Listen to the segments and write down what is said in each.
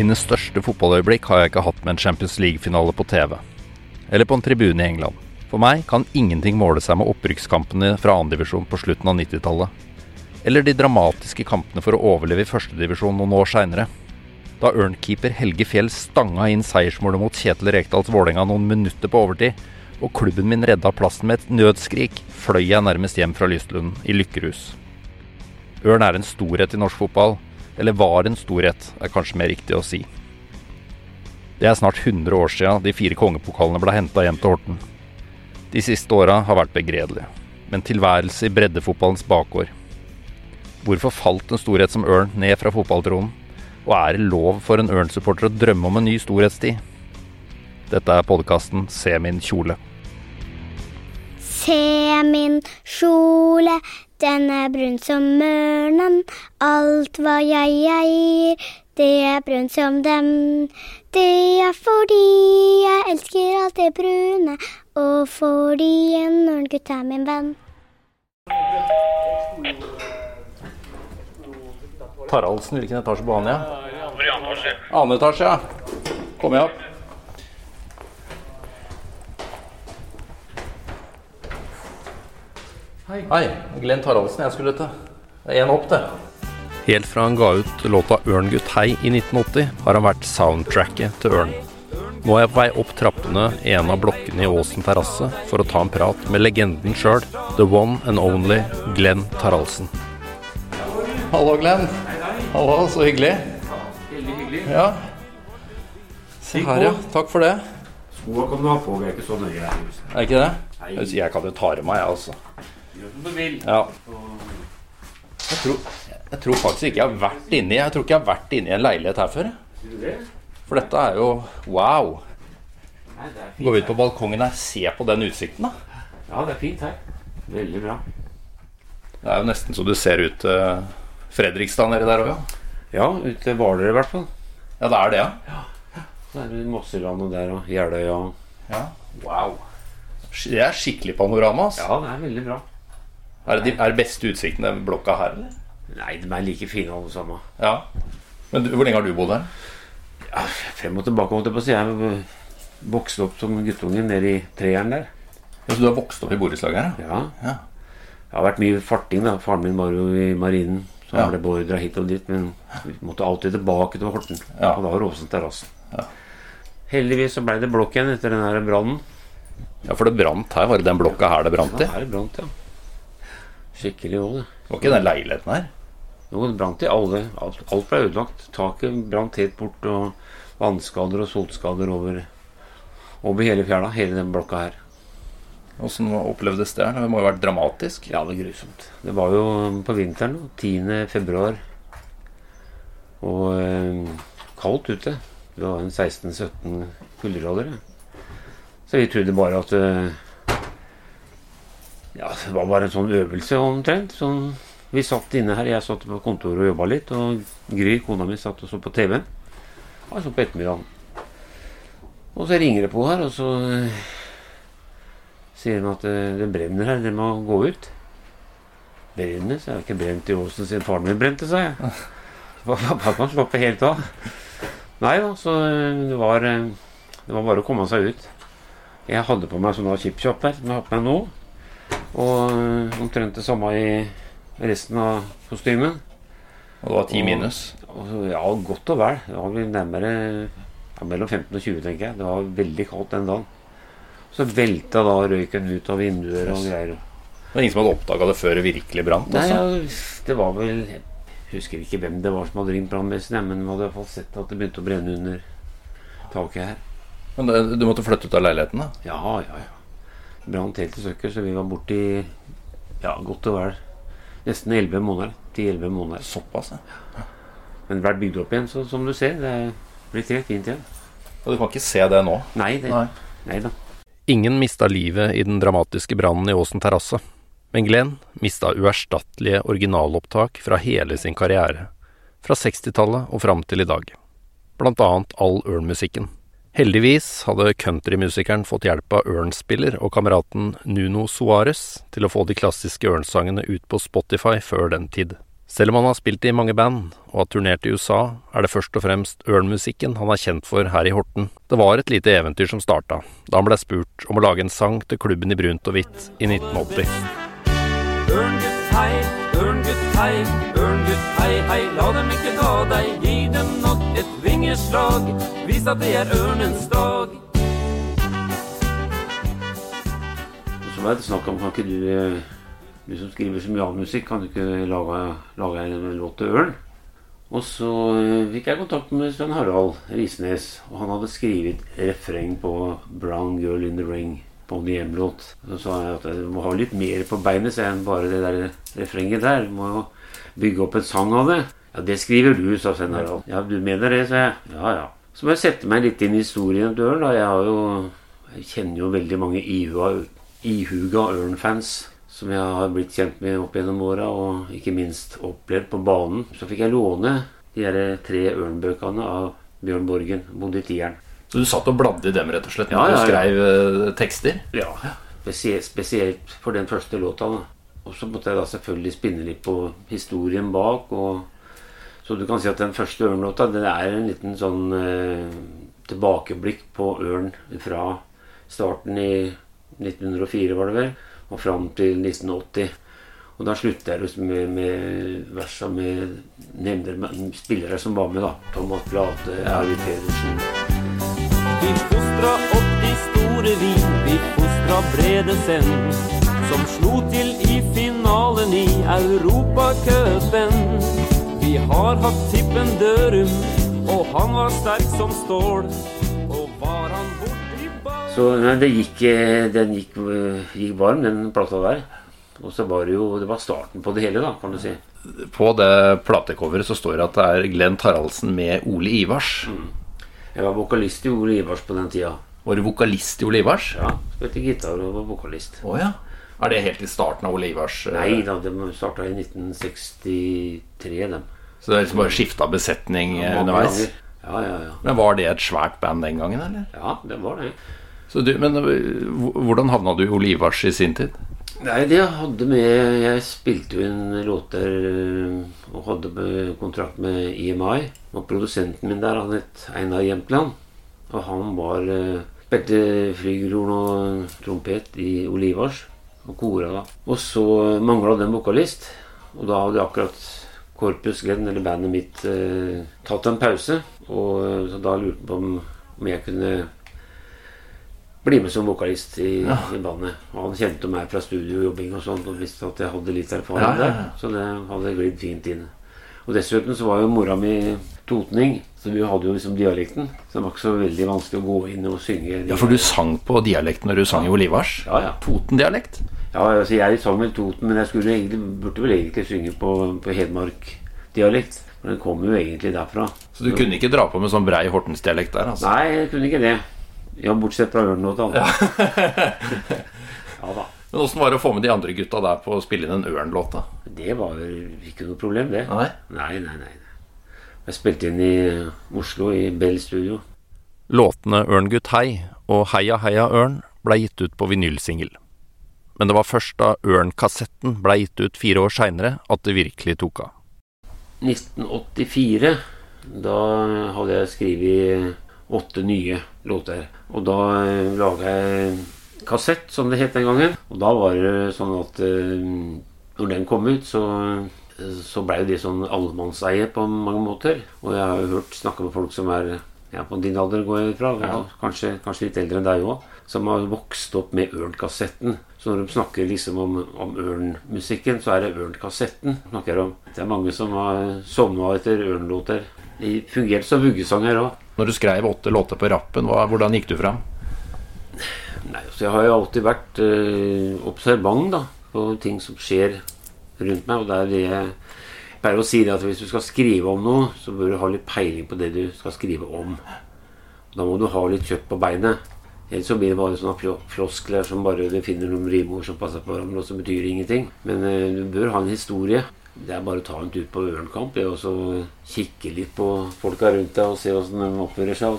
Mine største fotballøyeblikk har jeg ikke hatt med en Champions League-finale på TV. Eller på en tribune i England. For meg kan ingenting måle seg med opprykkskampene fra andredivisjon på slutten av 90-tallet. Eller de dramatiske kampene for å overleve i førstedivisjon noen år seinere. Da ørnkeeper Helge Fjell stanga inn seiersmålet mot Kjetil Rekdals Vålerenga noen minutter på overtid, og klubben min redda plassen med et nødskrik, fløy jeg nærmest hjem fra Lystlund i lykkerus. Ørn er en storhet i norsk fotball, eller var en storhet, er kanskje mer riktig å si. Det er snart 100 år sia de fire kongepokalene ble henta hjem til Horten. De siste åra har vært begredelige, men tilværelse i breddefotballens bakgård. Hvorfor falt en storhet som Ørn ned fra fotballtronen? Og er det lov for en Ørn-supporter å drømme om en ny storhetstid? Dette er podkasten Se min kjole. Se min kjole, den er brun som mørnen, Alt hva jeg eier, det er brun som dem. Det er fordi jeg elsker alt det brune, og fordi en ørngutt er min venn. Taraldsen, hvilken etasje på han, ja? Annen etasje, ja. Kom jeg opp. Hei. Glenn Taraldsen jeg skulle til. Det er én opp, det. Helt fra han ga ut låta 'Ørngutt hei' i 1980, har han vært soundtracket til Ørn. Nå er jeg på vei opp trappene i en av blokkene i Åsen terrasse for å ta en prat med legenden sjøl, the one and only Glenn Taraldsen. Hallo, Glenn. Hallo, så hyggelig. Veldig hyggelig. Ja. Se her, ja. Takk for det. Skoa kan du ha på, vi er ikke så nøye her i huset. Er ikke det? Jeg kan jo ta av meg, jeg, altså. Gjør som du vil. Ja. Jeg tror, jeg tror faktisk ikke jeg har vært inni Jeg tror ikke jeg har vært inni en leilighet her før. For dette er jo wow. Går vi ut på balkongen her, se på den utsikten, da. Ja, det er fint her. Veldig bra. Det er jo nesten så du ser ut til Fredrikstad nedi der òg, ja. Ja, ute Hvaler i hvert fall. Ja, det er det, ja. Så er det Mosselandet der og Jeløya. ja. Wow. Det er skikkelig panorama. Altså. Ja, det er veldig bra. Er det de er det beste utsikten den blokka her, eller? Nei, de er like fine alle sammen. Ja. Men du, hvor lenge har du bodd her? Ja, frem og tilbake, holdt jeg på å si. Jeg vokste opp som guttunge nede i treeren der. Ja, så du har vokst opp i borettslaget her? ja? Ja. Det har vært mye farting, da. Faren min var jo i marinen. Så Ja. det beordra hit og dit. Men vi måtte alltid tilbake til Horten. Ja. Og da var Åsen terrasse. Ja. Heldigvis så ble det blokk igjen etter den brannen. ja, for det brant her. Var det den blokka her det brant i? Ja, her brant ja. Skikkelig òg, det. Var ikke den leiligheten her? Jo, det brant i alle. Alt, alt ble ødelagt. Taket brant helt bort, og vannskader og solskader over, over hele fjæra. Hele den blokka her. Åssen opplevdes det? her? Det må jo ha vært dramatisk? Ja, det er grusomt. Det var jo på vinteren, 10. februar. Og eh, kaldt ute. Det var en 16-17 kuldegrader. Så vi trodde bare at eh, Ja, det var bare en sånn øvelse omtrent. Sånn, vi satt inne her. Jeg satt på kontoret og jobba litt. Og Gry, kona mi, satt og så på TV. Altså på ettermiddagen. Og så ringer det på her, og så eh, sier de at eh, det brenner her. Det må gå ut. Brenner? Så jeg har ikke brent i Åsen siden faren min brente, sa jeg. Pappa kan slappe helt av. Nei da, så eh, det var, det var bare å komme seg ut. Jeg hadde på meg sånn chipchop her, som jeg har på meg nå. Og eh, omtrent det samme i resten av kostymen. Og det var ti minus? Og, og, ja, godt og vel. Det var vel nærmere ja, mellom 15 og 20, tenker jeg. Det var veldig kaldt den dagen. Så velta da røyken ut av vinduer og greier. Det var ingen som hadde oppdaga det før det virkelig brant? Nei, Altså. ja, det var vel Jeg husker ikke hvem det var som hadde ringt brannvesenet, men vi hadde i hvert fall sett at det begynte å brenne under taket her. Men det, du måtte flytte ut av leiligheten? da? Ja, ja, ja. Brant helt i søkker, så vi var borte i ja, godt og vel nesten 11 måneder. 10-11 måneder. Såpass, ja. Men det ble bygd opp igjen, så som du ser, det er blitt helt fint igjen. Og du kan ikke se det nå? Nei, det, Nei. nei da. Ingen mista livet i den dramatiske brannen i Åsen terrasse. Men Glenn mista uerstattelige originalopptak fra hele sin karriere. Fra 60-tallet og fram til i dag. Blant annet all Ørn-musikken. Heldigvis hadde countrymusikeren fått hjelp av Ørn-spiller og kameraten Nuno Suárez til å få de klassiske Ørn-sangene ut på Spotify før den tid. Selv om han har spilt i mange band og har turnert i USA, er det først og fremst ørnmusikken han er kjent for her i Horten. Det var et lite eventyr som starta, da han ble spurt om å lage en sang til klubben i brunt og hvitt i 1980. Ørngutt hei, ørngutt hei, ørngutt hei, hei, la dem ikke ta deg, gi dem nok et vingeslag, vis at det er ørnens dag. Og så var det snakk om kan ikke du, eh, du som skriver så mye annen musikk, kan du ikke lage, lage en låt til Ørn? Og så eh, fikk jeg kontakt med Svein Harald Risnes, og han hadde skrevet refreng på 'Brown Girl in the Ring'. Bonnie M-låt. Så sa jeg at jeg må ha litt mer på beinet så enn bare det der refrenget der. Du må jo bygge opp en sang av det. Ja, det skriver du, sa Svein Harald. Ja, du mener det, sa jeg. Ja, ja. Så må jeg sette meg litt inn i historien til Ørn. Jeg jo Jeg kjenner jo veldig mange ihuga, ihuga Ørn-fans som jeg har blitt kjent med opp gjennom åra, og ikke minst opplevd på banen. Så fikk jeg låne de her tre Ørn-bøkene av Bjørn Borgen. Bodde i tieren. Så du satt og bladde i dem rett og slett når du skrev eh, tekster? Ja, spesielt, spesielt for den første låta. da. Og så måtte jeg da selvfølgelig spinne litt på historien bak. og Så du kan si at den første Ørn-låta det er en liten sånn eh, tilbakeblikk på Ørn fra starten i 1904, var det vel, og fram til 1980. Og da slutter jeg liksom med, med versa med nevner spillere som var med, da. Thomas Plate, Arvid Pedersen. Vi fostra opp de store vi, vi fostra Bredesen, som slo til i finalen i Europacupen. Vi har hatt Tippen Dørum, og han var sterk som stål. Og var han borti ball Så det gikk, eh, den gikk, eh, gikk varm, den plata der. Og så var det jo Det var starten på det hele, da, kan du si. På det platecoveret så står det at det er Glenn Taraldsen med Ole Ivars. Jeg var vokalist i Ole Ivars på den tida. Var du vokalist i Ole Ivars? Ja, Spilte gitar og var vokalist. Oh, ja. Er det helt i starten av Ole Ivars? eh, Nei da, de starta i 1963, dem. Så det er liksom bare skifta besetning ja, underveis? Ja, ja, ja. Men Var det et svært band den gangen, eller? Ja, det var det. Så du, men eh, hvordan havna du i Ole Ivars i sin tid? Nei, det hadde med Jeg spilte jo inn låter øh, og hadde kontrakt med EMI. Og produsenten min der, han het Einar Jempeland, Og han var øh, Spilte flygelhorn og trompet i Olivars. Og kora da. Og så mangla en vokalist. Og da hadde akkurat Corpus Glenn, eller bandet mitt, øh, tatt en pause. Og så da lurte han på om jeg kunne bli med som vokalist i, i bandet. Og han kjente meg fra studiojobbing og sånn og visste at jeg hadde litt erfaring Ja, ja, ja. der. Så det hadde glidd fint inn. Og dessuten så var jo mora mi totning, så vi hadde jo liksom dialekten. Så det var ikke så veldig vanskelig å gå inn og synge. Ja, For du sang på dialekten når du sang i Olivars? Ja, ja. Toten-dialekt? Ja, altså jeg sang vel Toten, men jeg skulle egentlig, burde vel egentlig synge på, på Hedmark-dialekt. For den kommer jo egentlig derfra. Så du kunne ikke dra på med sånn brei Hortens-dialekt der, altså? Nei, jeg kunne ikke det. Ja, bortsett fra Ørnlåta. Ja. ja da. Men åssen var det å få med de andre gutta der på å spille inn en Ørn-låt, da? Det var ikke noe problem, det. Nei. Nei, nei, nei. Jeg spilte inn i Oslo, i Bell Studio. Låtene Ørngutt hei og Heia heia ørn ble gitt ut på vinylsingel. Men det var først da Ørn-kassetten ble gitt ut fire år seinere at det virkelig tok av. 1984, da hadde jeg skrevet åtte nye låter. Og da eh, laga jeg kassett, som det het den gangen. Og da var det sånn at eh, når den kom ut, så, så blei de det sånn allemannseie på mange måter. Og jeg har jo hørt snakke med folk som er ja, på din alder, går jeg ifra. Ja. Kanskje, kanskje litt eldre enn deg òg. Som har vokst opp med Ørn-kassetten. Så når de snakker liksom om, om Ørn-musikken, så er det Ørn-kassetten. snakker om. Det er mange som har sovna etter Ørn-låter. De fungerte som vuggesanger òg. Når du skrev åtte låter på rappen, hva, hvordan gikk du fram? Nei, altså jeg har jo alltid vært eh, observant da, på ting som skjer rundt meg. Og det er det jeg pleier å si, det at hvis du skal skrive om noe, så bør du ha litt peiling på det du skal skrive om. Da må du ha litt kjøtt på beinet. Ellers så blir det bare sånne floskler som bare finner noen rimord som passer på hverandre, og som betyr ingenting. Men eh, du bør ha en historie. Det er bare å ta en tur på Ørnkamp og så kikke litt på folka rundt deg og se åssen de oppfører seg.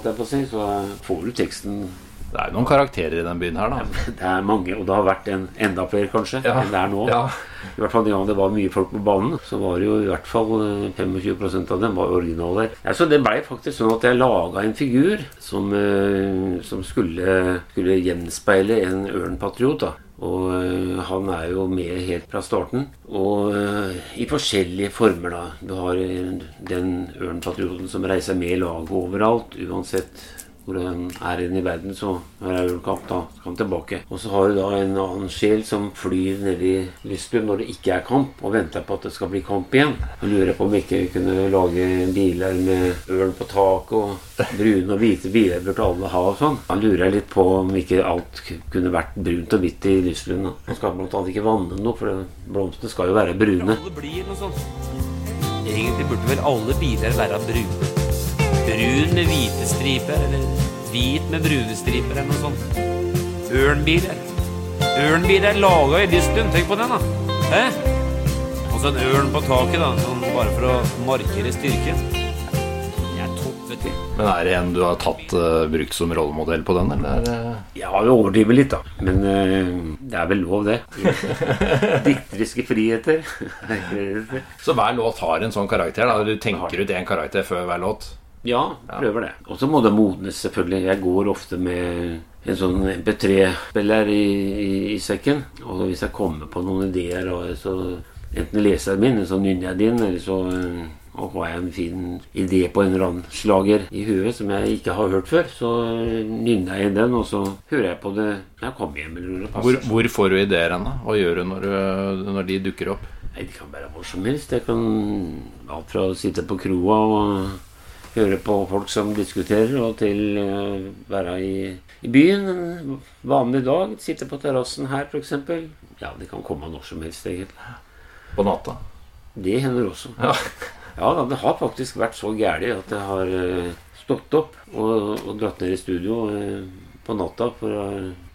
Så får du teksten Det er jo noen karakterer i den byen her, da. Det er mange, og det har vært en, enda flere, kanskje, Ja. enn det er nå. Ja. I hvert fall den gangen det var mye folk på banen, så var det jo i hvert fall eh, 25% av dem var originaler. Ja, så det blei faktisk sånn at jeg laga en figur som, eh, som skulle, skulle gjenspeile en ørnpatriot. da. Og eh, han er jo med helt fra starten. Og eh, i forskjellige former, da. Du har eh, den ørnpatrioten som reiser med laget overalt, uansett hvor han er inne i verden, så er det er ølkamp, da skal han tilbake. Og så har du da en annen sjel som flyr ned i Lisbon når det ikke er kamp, og venter på at det skal bli kamp igjen. Og lurer på om vi ikke kunne lage biler med ørn på taket, og brune og hvite biler burde alle ha og sånn. Da lurer jeg litt på om ikke alt kunne vært brunt og hvitt i Lisbon. Man skal blant annet ikke vanne noe, for blomstene skal jo være brune. Egentlig burde vel alle biler være brune. Brun med hvite striper, eller hvit med brune striper, eller noe sånt. Ørnbiler. Ørnbil er laga i Lisbon, tenk på den, da. Hæ? Og så en ørn på taket, da, sånn bare for å markere styrke. Jeg er topp, vet du. Men er det en du har tatt uh, brukt som rollemodell på den, eller? er Ja, vi overdriver litt, da. Men uh, det er vel lov, det. Dikteriske friheter. Så hver låt har en sånn karakter? da Du tenker ut én karakter før hver låt? Ja, prøver det. Og så må det modnes, selvfølgelig. Jeg går ofte med en sånn MP3-spiller i, i, i sekken. Og hvis jeg kommer på noen ideer, så enten leser jeg min, så nynner jeg din, eller så eh, og har jeg en fin idé på en eller annen slager i huet som jeg ikke har hørt før, så eh, nynner jeg inn den, og så hører jeg på det når jeg kommer hjem. eller det Hvor, passer. hvor får du ideer hen, da? Hva gjør du når, du når de dukker opp? Nei, Det kan være hvor som helst. Jeg kan alt fra å sitte på kroa og høre på folk som diskuterer, og til å være i, i byen en vanlig dag. Sitte på terrassen her, f.eks. Ja, det kan komme når som helst, egentlig. På natta? Det hender også. Ja. Ja da, det har faktisk vært så gæli at jeg har eh, stått opp og, og dratt ned i studio eh, på natta for å,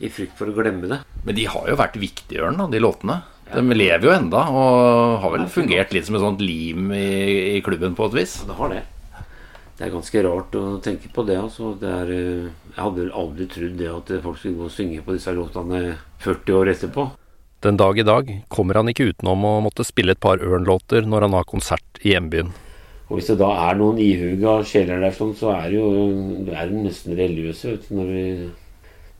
i frykt for å glemme det. Men de har jo vært viktige, Ørn, da, de låtene. De lever jo enda, og har vel fungert litt som et sånt lim i, i klubben på et vis. Ja, det har det. Det er ganske rart å tenke på det. altså. Det er, eh, jeg hadde vel aldri trodd det at folk skulle gå og synge på disse låtene 40 år etterpå. Den dag i dag kommer han ikke utenom å måtte spille et par Ørn-låter når han har konsert i hjembyen. Og hvis det da er noen ihuga sjeler der, sånn, så er det jo er nesten religiøse. Når vi,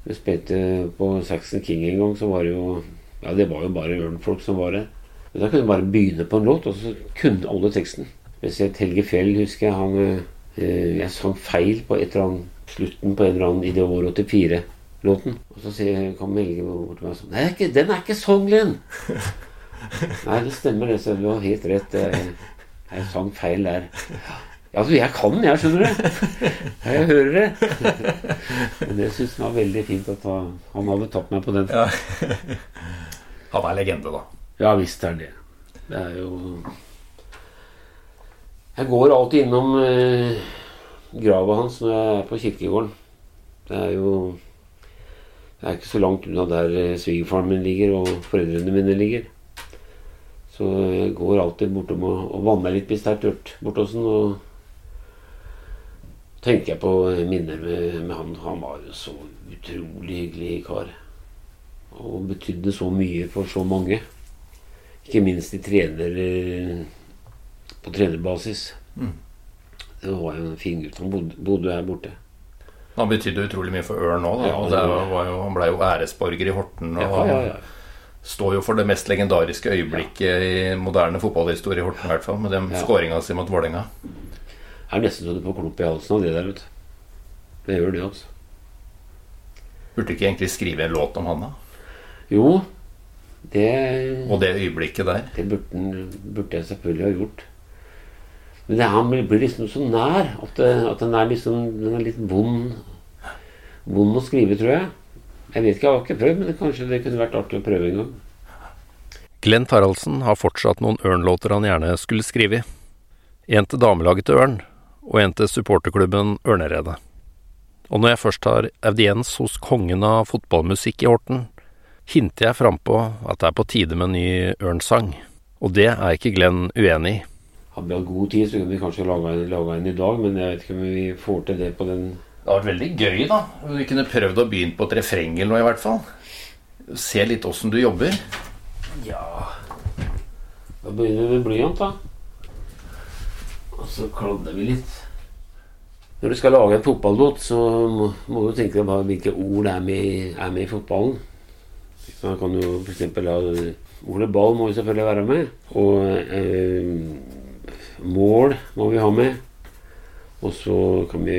vi spilte på Saxon King en gang, så var det jo Ja, det var jo bare ørnfolk som var der. Men da kunne du bare begynne på en låt, og så kunne alle teksten. Spesielt Helge Fjell, husker jeg. Han, eh, jeg sang feil på et eller annet slutten på en eller annen i det år 84-låten. Og så sier, kom Helge bort til meg sånn Nei, det den er ikke sånn, Glenn! Nei, det stemmer det, så du har helt rett. Jeg, jeg sang feil der. Ja, altså, jeg kan, jeg, skjønner du. Ja, jeg hører det. Men det syns han var veldig fint at han, han hadde tatt meg på den. Ja, Han er legende, da. Ja visst er det. Det er jo Jeg går alltid innom eh, grava hans når jeg er på kirkegården. Det er jo Det er ikke så langt unna der eh, svigerfaren min ligger, og foreldrene mine ligger. Så jeg går alltid bortom og, og vanner litt hvis det er tørt borte hos. Og tenker jeg på minner med, med han. Han var jo så utrolig hyggelig kar. Og betydde så mye for så mange. Ikke minst i trener, eh, på trenerbasis. Mm. Det var jo en fin gutt. Han bodde, bodde her borte. Han betydde utrolig mye for Ørn òg. Ja, han ble jo æresborger i Horten. Og Ja, ja, ja. står jo for det mest legendariske øyeblikket i moderne fotballhistorie i Horten, i hvert fall. Med den Ja. skåringa si mot Vålerenga. Det er nesten så du får klump i halsen av det der, vet du. Det gjør det, altså. Burde du ikke egentlig skrive en låt om han, da? Jo, det, Og det øyeblikket der. det burde, burde jeg selvfølgelig ha gjort. Men det, han blir liksom så nær at, at den er liksom Den er litt vond Vond å skrive, tror jeg. Jeg vet ikke, jeg har ikke prøvd, men kanskje det kunne vært artig å prøve en gang. Glenn Taraldsen har fortsatt noen Ørn-låter han gjerne skulle skrive. En til damelaget til Ørn, og en til supporterklubben Ørneredet. Og når jeg først har audiens hos kongen av fotballmusikk i Horten, hinter jeg frampå at det er på tide med en ny Ørn-sang. Og det er ikke Glenn uenig i. Hadde vi hatt god tid, så kunne vi kanskje laga en, en i dag, men jeg vet ikke om vi får til det på den Det har vært veldig gøy, da. Vi kunne prøvd å begynne på et refreng eller noe, i hvert fall. Se litt åssen du jobber. Ja Da begynner vi med blyant, da. Og så kladder vi litt. Når du skal lage en fotballåt, så må, må du tenke deg hvilke ord er med, er med i fotballen. Man kan jo f.eks. ha Ordet ball må jo selvfølgelig være med. Og eh, mål må vi ha med. Og så kan vi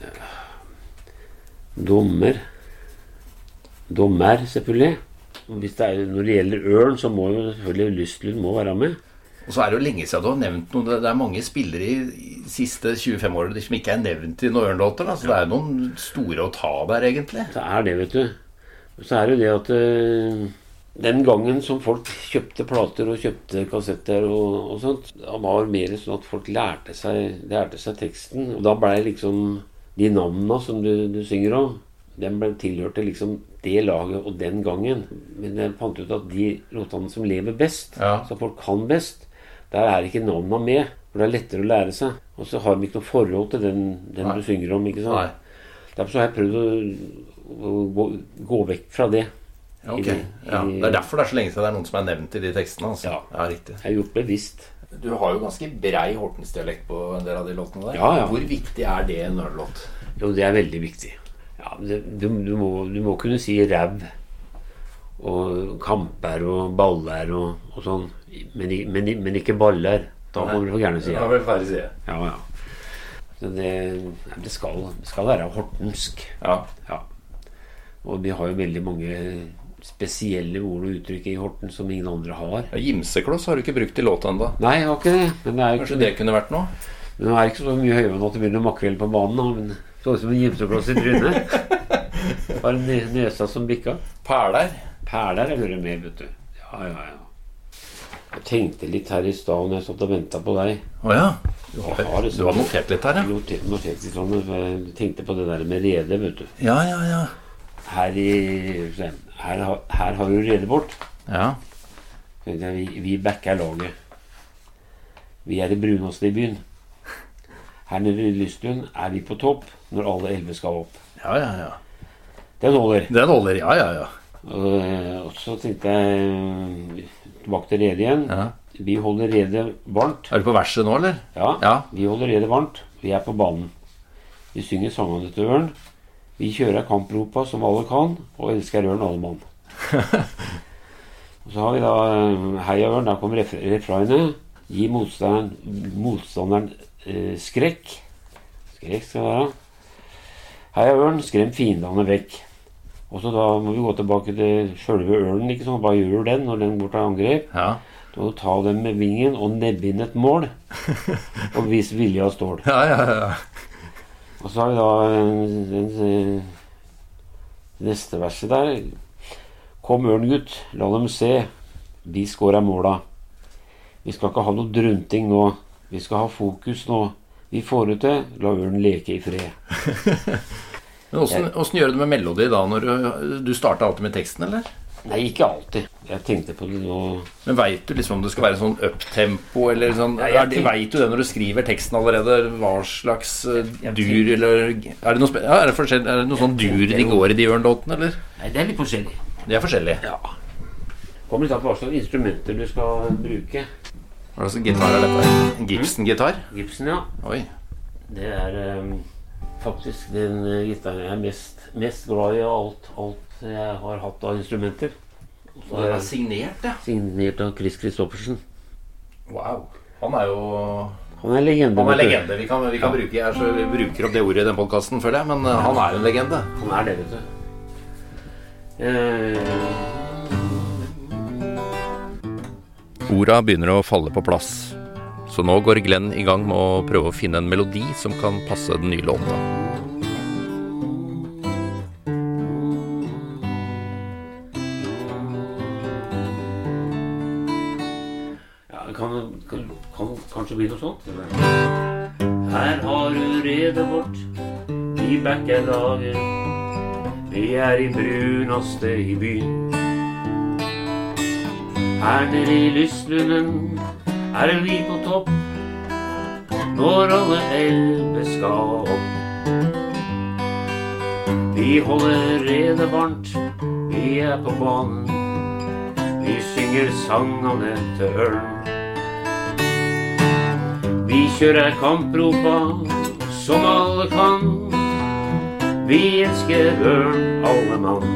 ja, Dommer. Dommer, selvfølgelig. Er, når det gjelder ørn, så må jo selvfølgelig Lystlund må være med. Og så er det jo lenge siden du har nevnt noe. Det- er mange spillere i siste 25 årene som ikke er nevnt i noen Ørn-låter. Så det er jo noen store å ta der, egentlig. Det er det, vet du. Så er det jo det at eh, den gangen som folk kjøpte plater og kjøpte kassetter og, og sånt, da var mer sånn at folk lærte seg, lærte seg teksten. Og da blei liksom de navnene som du, du synger om, den ble tilhørte liksom det laget og den gangen. Men jeg fant ut at de låtene som lever best, Ja. som folk kan best, der er ikke navnene med. For det er lettere å lære seg. Og så har de ikke noe forhold til den, den du synger om. ikke sant? Nei. Derfor så har jeg prøvd å, å gå, gå vekk fra det. Ja, ok. I Ja, det er derfor det er så lenge siden det er noen som er nevnt i de tekstene. Altså. Ja. ja, riktig. Jeg har gjort bevisst. Du har jo ganske brei Hortens-dialekt på en del av de låtene der. Ja, ja. Hvor viktig er det i en Ørn-låt? Jo, det er veldig viktig. Ja, det, du, du, må, du må kunne si ræv og kamper og baller og, og sånn. Men, men, men ikke baller. Da må du få gærne side. Ja, ja. Så det, det, skal, det skal være hortensk. Ja. Ja. Og vi har jo veldig mange spesielle ord og uttrykk i Horten som ingen andre har. Ja, Gimsekloss har du ikke brukt i låta ennå. Nei, jeg har ikke det. Det er Kanskje ikke det kunne vært noe? Men Nå er det ikke så mye høyvann at det begynner makrell på banen. Men så ut som en gimsekloss i trynet. Har ne- nesa som bikka. Perler. Perler hører med, vet du. Ja, ja, ja. Jeg tenkte litt her i stad når jeg satt og venta på deg. Å ja. Du har, har liksom, du har notert litt her, ja. Notert, notert litt sånn, jeg tenkte på det der med rede, vet du. Ja, ja, ja. Her, i, her, her har du redet bort. Ja, Vi, vi backer laget. Vi er det bruneste i byen. Her nede i Lystlund er vi på topp når alle elleve skal opp. ja. ja, ja. Den holder. Den holder. Ja, ja, ja. Og, og så tenkte jeg tilbake til redet igjen. ja. Vi holder redet varmt. Er du på verset nå, eller? Ja, Ja. vi holder redet varmt. Vi er på banen. Vi synger sangene til Ørn. Vi kjører kampropa som alle kan, og elsker Ørn alle mann. så har vi da eh, Heia Ørn. Der kommer ref. Gi motstanderen, motstanderen eh, skrekk. Skrekk skal det være. Heia Ørn, skrem fiendene vekk. Og så da må vi gå tilbake til sjølve ørnen. ikke sånn, Bare gjør den når den går til angrep? Ja, må ta dem med vingen og nebbe inn et mål. Og vis vilje av stål. ja, ja. ja. Og så har vi da en, en, neste verset der. Kom ørn, gutt, la dem se. Vi skåra måla. Vi skal ikke ha noe drunting nå. Vi skal ha fokus nå. Vi får det til. La ørnen leke i fred. Men åssen gjør du det med melodi da? når Du, du starta alltid med teksten, eller? Nei, ikke alltid. Jeg tenkte på det nå. Men veit du liksom om det skal være sånn uptempo, eller sånn Ja, jeg det- Veit du det når du skriver teksten allerede? Hva slags eh, dur, eller Er det noe, ja, er det er det noe sånn dur de går i de Ørn-låtene, eller? Nei, det er litt forskjellig. De er forskjellige. Ja. Kommer litt an på hva slags instrumenter du skal bruke. Hva slags gitar er dette? Gibson-gitar? Gibson, ja. Oi. Det er um, faktisk den uh, gitaren jeg er mest, mest glad i av alt, alt jeg har hatt av instrumenter. Og den er signert, ja. Signert av Chris Christoffersen. Wow. Han er jo Han er legende. Han er legende. Vi kan, vi kan bruke, jeg så, vi bruker opp det ordet i den podkasten, føler jeg, men eh, han er en legende. Han er det, vet du. Eh, Orda begynner å falle på plass, så nå går Glenn i gang med å prøve å finne en melodi som kan passe den nye låta. Kanskje bli noe sånt. Her har du redet vårt, vi Bekkelaget. laget. Vi er i brunaste i byen. Her nede i Lystlunden er vi på topp når alle elver skal opp. Vi holder redet varmt, vi er på banen. Vi synger sangene til ørn. Vi kjører kampropa som alle kan. Vi elsker ørn, alle mann.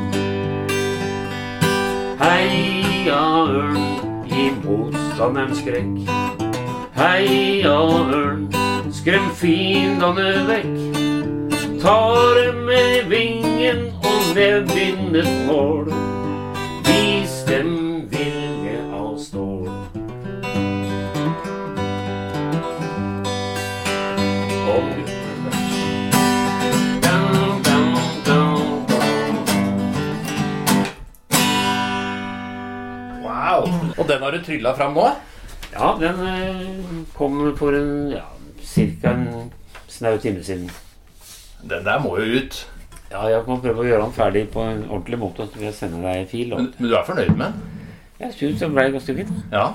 Heia ørn, gi motstanderens skrekk. Heia ørn, skrem fiendene vekk. Tar dem med vingen og nedbindet mål. Og den har du trylla fram nå? Ja, den eh, kom for en ja, ca. en snau time siden. Den der må jo ut. Ja, jeg kan prøve å gjøre den ferdig på en ordentlig måte. Så vil jeg sende deg fil. Men, men du er fornøyd med den? jeg syns den ble ganske fin. Ja.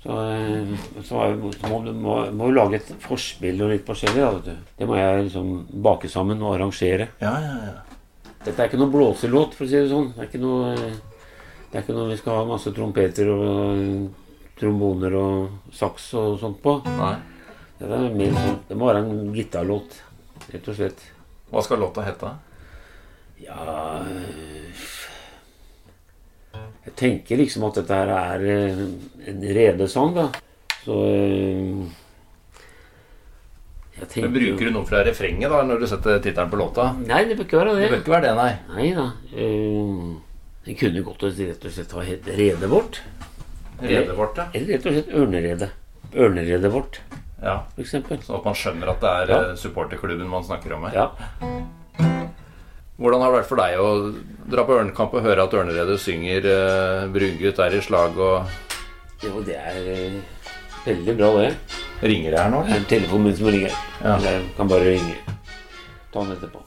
Så, eh, så må du må, må lage et forspill og litt forskjellig. Da, vet du. Det må jeg liksom bake sammen og arrangere. Ja, ja, ja. Dette er ikke noe blåselåt, for å si det sånn. Det er ikke noe, det er ikke noe vi skal ha masse trompeter og eh, tromboner og saks og sånt på. Nei. Det, er mer sånn, det må være en gitarlåt, rett og slett. Hva skal låta hete? Ja øh, Jeg tenker liksom at dette her er øh, en redesang, da. Så Jeg tenker Men Bruker du noe fra refrenget da når du setter tittelen på låta? Nei, det bør ikke være Det det. bør ikke være det, nei. Nei da. øh, Det kunne godt rett og slett ha hett Redet vårt. Redet vårt, ja. Eller rett og slett Ørneredet. Ørneredet vårt, ja. eksempel. Sånn at man skjønner at det er Ja. eh, supporterklubben man snakker om her. Ja. Hvordan har det vært for deg å dra på Ørnekamp og høre at Ørneredet synger uh, 'Brungutt er i slag' og Jo, det er øh, veldig bra, det. Ringer det her nå? Det er telefonen min som ringer. Ja. Jeg kan bare ringe. Ta den etterpå.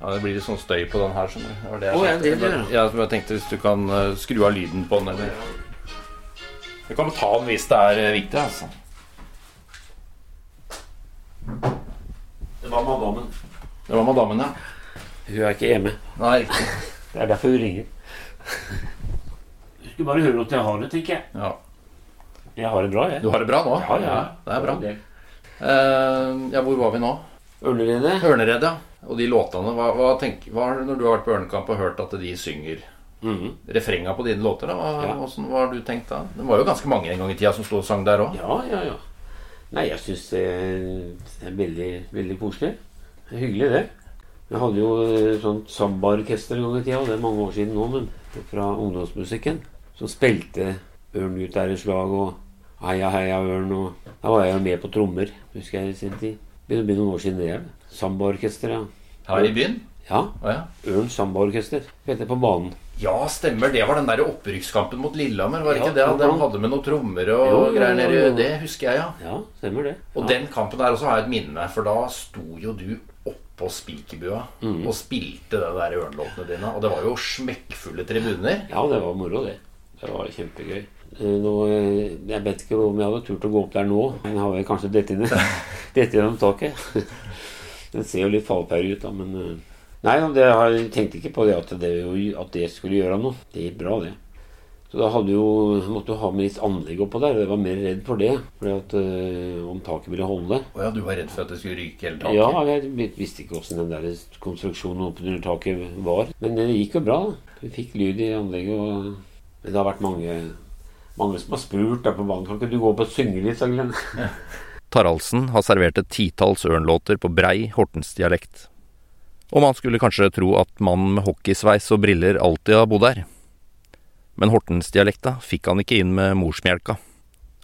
Ja, Det blir litt sånn støy på den her. Det var det jeg oh, ja, det det. ja, jeg tenkte Hvis du kan eh, skru av lyden på den, eller Du kan ta den hvis det er eh, viktig, altså. Det var madammen. Det var madammen, ja. Hun er ikke hjemme. Nei, riktig. Det er derfor hun ringer. Du skulle bare høre at jeg har det, tenker jeg. Ja. Jeg har det bra, jeg. Du har det bra nå? Ja, ja. Det er bra. Uh, ja, hvor var vi nå? Ørneredet? Ørneredet, ja. Og de låtene. Hva, hva, tenk, hva det når du har vært på Ørnekamp og hørt at de synger mm. refrenga på dine låter? da? Hva, Ja. Hvordan hva har du tenkt da? Det var jo ganske mange en gang i tida som sto og sang der òg. Ja, ja, ja. Nei, jeg syns det er veldig, veldig koselig. Det er hyggelig, det. Jeg hadde jo eh, sånt sambaorkester en gang i tida, og det er mange år siden nå, men fra ungdomsmusikken. Som spilte 'Ørn ut er i slag' og 'Heia, heia, ørn' og Da var jeg med på trommer, husker jeg i sin tid. Begynner å bli noen år siden det. Sambaorkester, ja. Her i byen? Ja, Oh, ja. Ørn sambaorkester. Heter på banen. Ja, stemmer. Det var den der opprykkskampen mot Lillehammer. Var det Ja, ikke det? De hadde med noen trommer og Jo, greier nedi. Det husker jeg, ja. Ja, stemmer det. Og ja. den kampen der også har jeg et minne, for da sto jo du oppå spikerbua mm. og spilte de der ørnlåtene dine. Og det var jo smekkfulle tribuner. Ja, det var moro, det. Det var kjempegøy. Eh, Nå, eh, jeg vet ikke om jeg hadde turt å gå opp der nå. Men jeg har vel kanskje dette inne. dette gjennom taket. Den ser jo litt fallpære ut, da, men eh, Nei, det, har- jeg tenkte ikke på det at, det at det skulle gjøre noe. Det gikk bra, det. Så da hadde jo, måtte jo ha med litt anlegg oppå der. Jeg var mer redd for det. Fordi at øh, om taket ville holde. Å ja, du var redd for at det skulle ryke hele taket? Ja, jeg visste ikke åssen den der konstruksjonen oppunder taket var. Men det gikk jo bra. da. Vi fikk lyd i anlegget, og men det har vært mange, mange som har spurt der på banen. Kan ikke du gå opp og synge litt? Taraldsen har servert et titalls ørnlåter på brei hortensdialekt. Og man skulle kanskje tro at mannen med hockeysveis og briller alltid har bodd her. Men hortensdialekta fikk han ikke inn med morsmjelka.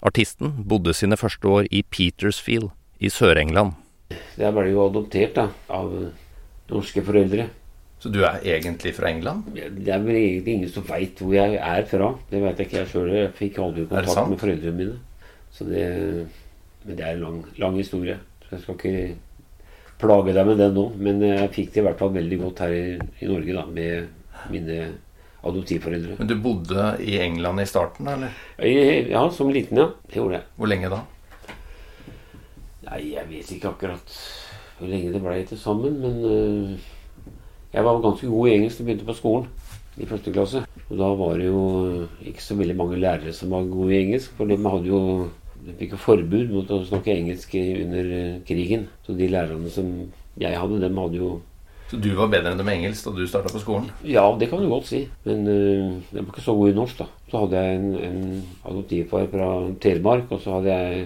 Artisten bodde sine første år i Petersfield i Sør-England. Jeg ble jo adoptert da, av norske foreldre. Så du er egentlig fra England? Det er vel egentlig ingen som veit hvor jeg er fra. Det veit jeg ikke jeg sjøl. Jeg fikk aldri kontakt med foreldrene mine. Så det, men det er en lang, lang historie. Så jeg skal ikke plage deg med den nå. Men jeg fikk det i hvert fall veldig godt her i, i Norge da, med mine adoptivforeldre. Men du bodde i England i starten, eller? Ja, som liten, ja. Det gjorde jeg. Hvor lenge da? Nei, jeg vet ikke akkurat. hvor lenge det ble til sammen, men uh, jeg var ganske god i engelsk da jeg begynte på skolen i første klasse. Og da var det jo ikke så veldig mange lærere som var gode i engelsk, for de hadde jo de fikk jo forbud mot å snakke engelsk under øh, krigen. Så de lærerne som jeg hadde, dem hadde jo Så du var bedre enn dem med engelsk da du starta på skolen? Ja, det kan du godt si. Men uh, jeg var ikke så god i norsk, da. Så hadde jeg en, en adoptivfar fra Telemark, og så hadde jeg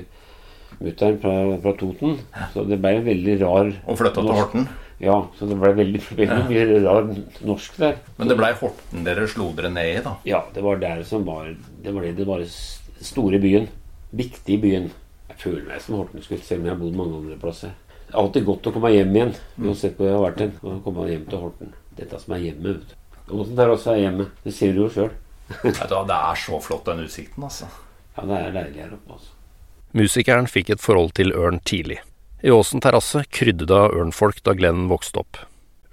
mutter'n fra, fra Toten. Så det ble en veldig rar Og flytta til Horten? Ja, så det ble veldig, veldig mye rar norsk der. Men det blei Horten dere slo dere ned i, da? Ja, det var der som var Det var det det var store byen. Viktig i byen. Jeg føler meg som Hortensgutt, selv om jeg har bodd mange andre plasser. Det er alltid godt å komme hjem igjen, uansett hvor jeg har vært hen. Å komme hjem til Horten. Dette som er hjemmet, vet du. Åssen der også er hjemmet. Det ser du jo sjøl. Vet du hva, Det er så flott, den utsikten, altså. Ja, det er deilig her oppe, altså. Musikeren fikk et forhold til ørn tidlig. I Åsen terrasse krydde det av ørnfolk da Glenn vokste opp.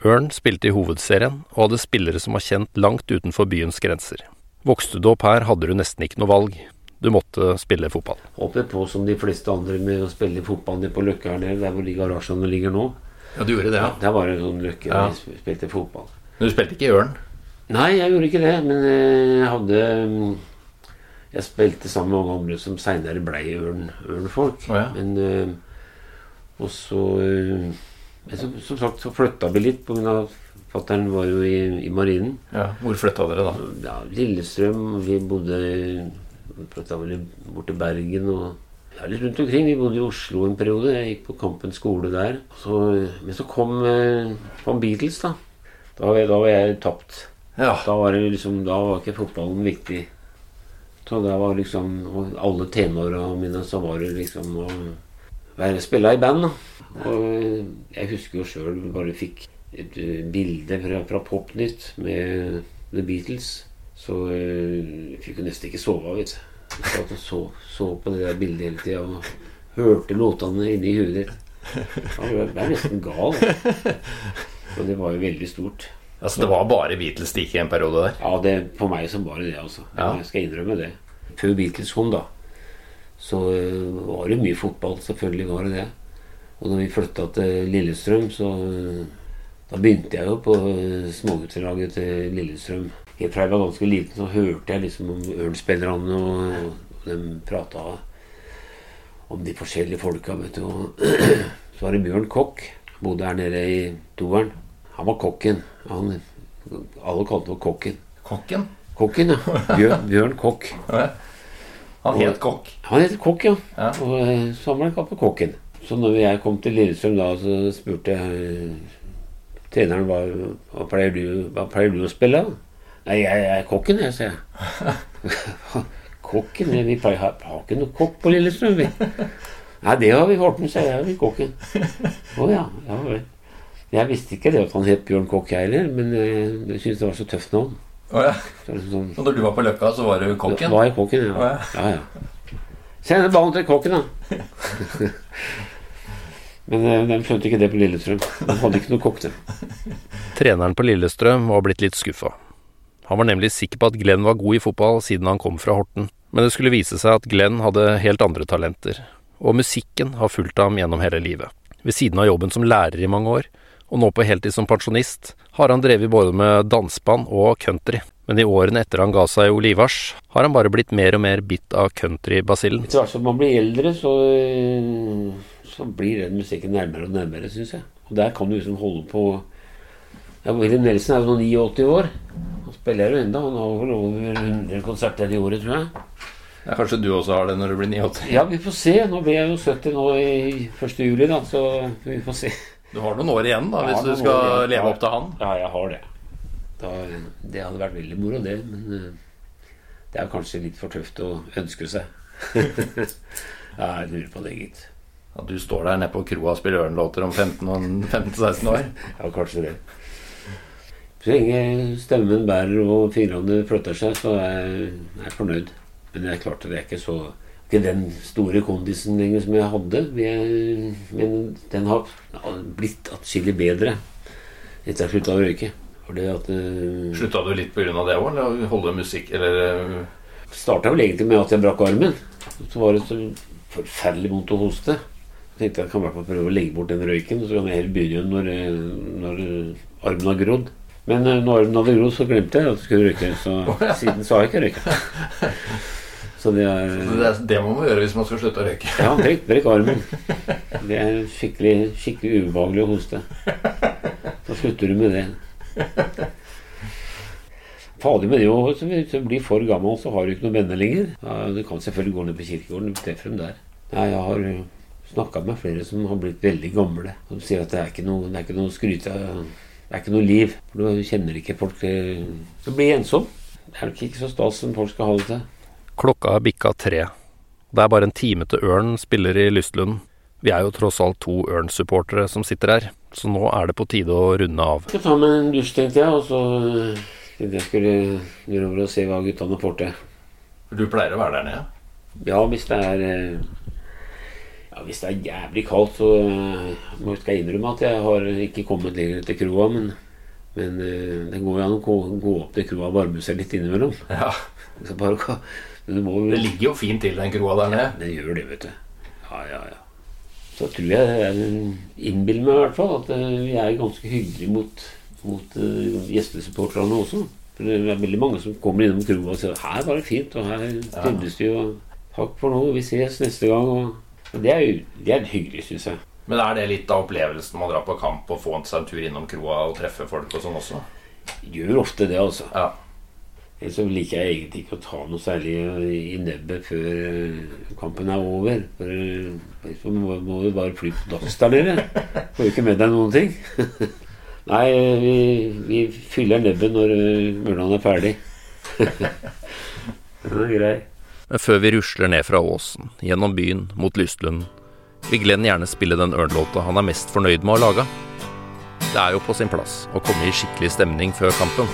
Ørn spilte i hovedserien, og hadde spillere som var kjent langt utenfor byens grenser. Vokste du opp her, hadde du nesten ikke noe valg. Du måtte spille fotball. Hoppet på som de fleste andre med å spille fotball nede på Løkka her nede, der hvor de garasjene ligger nå. Ja, du gjorde det, Der var det sånn Løkke Ja. der vi spilte fotball. Men du spilte ikke i Ørn? Nei, jeg gjorde ikke det, men eh, jeg hadde mm, Jeg spilte sammen med mange andre som seinere blei ørn, ørnfolk. Oh, ja. Men eh, Og så eh, men som, som sagt så flytta vi litt pga. Fatter'n var jo i, i marinen. Ja, Hvor flytta dere da? Ja, Lillestrøm. Vi bodde flytta vel bort til Bergen og ja, litt rundt omkring. Vi bodde i Oslo en periode. Jeg gikk på Kampen skole der. Så, men så kom, eh, kom Beatles, da. Da var jeg, da var jeg tapt. Ja. Da var, det liksom, da var ikke fotballen viktig. Så da var liksom Alle tenåra mine så var det liksom å være, spille i band. da. Og eh, jeg husker jo sjøl bare fikk et eh, bilde fra, fra Popnytt med The Beatles. Så eh, jeg fikk jo nesten ikke sove, vet du. Jeg satt og så, så på det der bildet hele tida og hørte låtene inni huet ditt. Jeg ble nesten gal. Og det var jo veldig stort. Altså, det var bare Beatles det gikk i en periode der? Ja, det, for meg så bare det altså. Ja. Jeg skal innrømme det. Før Beatles kom, da, så øh, var det mye fotball. Selvfølgelig var det det. Og når vi flytta til Lillestrøm, så øh, Da begynte jeg jo på småguttelaget til Lillestrøm. Fra jeg var ganske liten, så hørte jeg liksom om Ørn-spillerne, og, og de prata om de forskjellige folka, vet du. Og så var det Bjørn Kokk. Bodde her nede i toeren. Han var kokken. Han, alle kalte ham Kokken. Kokken? Kokken, ja. Bjørn, Bjørn Kokk. Han het Kokk. Han het Kokk, ja. Ja. Og så var han kalt Kokken. Så når jeg kom til Lillestrøm da, så spurte jeg eh, treneren hva, hva, pleier du, hva pleier du å spille? da?» Nei, jeg, jeg er kokken, jeg, sier jeg. kokken? Vi pleier, har, har ikke noe kokk på Lillestrøm, vi. Nei, det har vi holdt med, sier jeg. Vi kokken. Å ja. ja vel. Jeg visste ikke det at han het Bjørn Kokk, jeg heller, men eh, jeg syntes det var så tøft navn. Oh, ja. Så er sånn, Og når du var på Løkka, så var du kokken? Var jeg kokken, ja. ja. ja. ja, ja. Send ballen til kokken, da. Men eh, de skjønte ikke det på Lillestrøm. De hadde ikke noe kokk. Treneren på Lillestrøm var blitt litt skuffa. Han var nemlig sikker på at Glenn var god i fotball siden han kom fra Horten, men det skulle vise seg at Glenn hadde helt andre talenter, og musikken har fulgt ham gjennom hele livet. Ved siden av jobben som lærer i mange år, og nå på heltid som pensjonist, har han drevet både med danseband og country. Men i årene etter han ga seg Olivars, har han bare blitt mer og mer bitt av countrybasillen. Etter hvert som man blir eldre, så, eh, så blir den musikken nærmere og nærmere, syns jeg. Og der kan du liksom holde på ja, Willy Nelson er jo nå 89 år. Han spiller jo ennå. Han har vel over 100 konserter i året, tror jeg. Ja, kanskje du også har det når du blir 89? Ja, vi får se. Nå blir jeg jo 70 nå i 1. juli, da, så vi får se. Du har noen år igjen da, hvis du skal år leve opp til han. Ja, jeg har det. Da, det hadde vært veldig moro, det. Men eh, det er kanskje litt for tøft å ønske seg. ja, jeg lurer på det, gitt. At du står der nede på kroa og spiller ørnlåter om 15 og 15-16 år. Ja, kanskje det. Så lenge stemmen bærer og fingrene flytter seg, så er jeg, er fornøyd. Men det er klart at det er ikke så ikke den store kondisen lenger som jeg hadde. Men den har blitt atskillig bedre etter jeg slutta å røyke. For det at eh, Slutta du litt pga. det òg, eller holde musikk, eller eh, starta vel egentlig med at jeg brakk armen. Så var det så forferdelig vondt å hoste. Jeg tenkte jeg kan i hvert fall prøve å legge bort den røyken, så kan jeg heller begynne når, når armen har grodd. Men eh, når den hadde grodd, så glemte jeg at jeg skulle røyke. Så siden så har jeg ikke røyka. Så det er Det, er- det må man gjøre hvis man skal slutte å røyke. Ja, brekk, brekk armen. Det er skikkelig, skikkelig ubehagelig å hoste. Da slutter du med det. Fader med det jo, hvis du blir for gammel, så har du ikke noen venner lenger. Ja, du kan selvfølgelig gå ned på kirkegården og treffe dem der. Nei, jeg har snakka med flere som har blitt veldig gamle. De sier at det er ikke noe, det er ikke noe skryt av Det er ikke noe liv. For du kjenner ikke folk Du blir ensom. Det er nok ikke så stas som folk skal ha det til. Klokka er bikka tre. Det er bare en time til Ørn spiller i Lystlund. Vi er jo tross alt to Ørn-supportere som sitter her, så nå er det på tide å runde av. Jeg skal ta meg en dusj, tenkte jeg, og så tenkte jeg skulle gjøre over og se hva guttene får til. Du pleier å være der nede? Ja, hvis det er eh, Ja, hvis det er jævlig kaldt, så eh, må- skal jeg innrømme at jeg har ikke kommet lenger til kroa, men, men eh, det går jo an å gå, gå opp til kroa og varme seg litt innimellom. Ja. Så bare, må Det ligger jo fint til, den kroa der nede. Den gjør det, vet du. Ja, ja, ja. Så tror jeg jeg innbiller meg i hvert fall at eh, vi er ganske hyggelige mot, mot gjestesupporterne også. For det er veldig mange som kommer innom kroa og sier her var det fint, og her trivdes vi, og takk for nå, vi ses neste gang. Og det er det er hyggelig, syns jeg. Men er det litt av opplevelsen med å dra på kamp og få seg en tur innom kroa og treffe folk og sånn også? Gjør ofte det, altså. Ja. Ellers så liker jeg egentlig ikke å ta noe særlig i nebbet før eh, kampen er over. For eh, så må, må du bare fly på dass der nede. Får jo ikke med deg noen ting. Nei, vi, vi fyller nebbet når eh, Mørland er ferdig. Den er grei. Men før vi rusler ned fra åsen, gjennom byen, mot Lystlund, vil Glenn gjerne spille den Ørn-låta han er mest fornøyd med å lage. Det er jo på sin plass å komme i skikkelig stemning før kampen.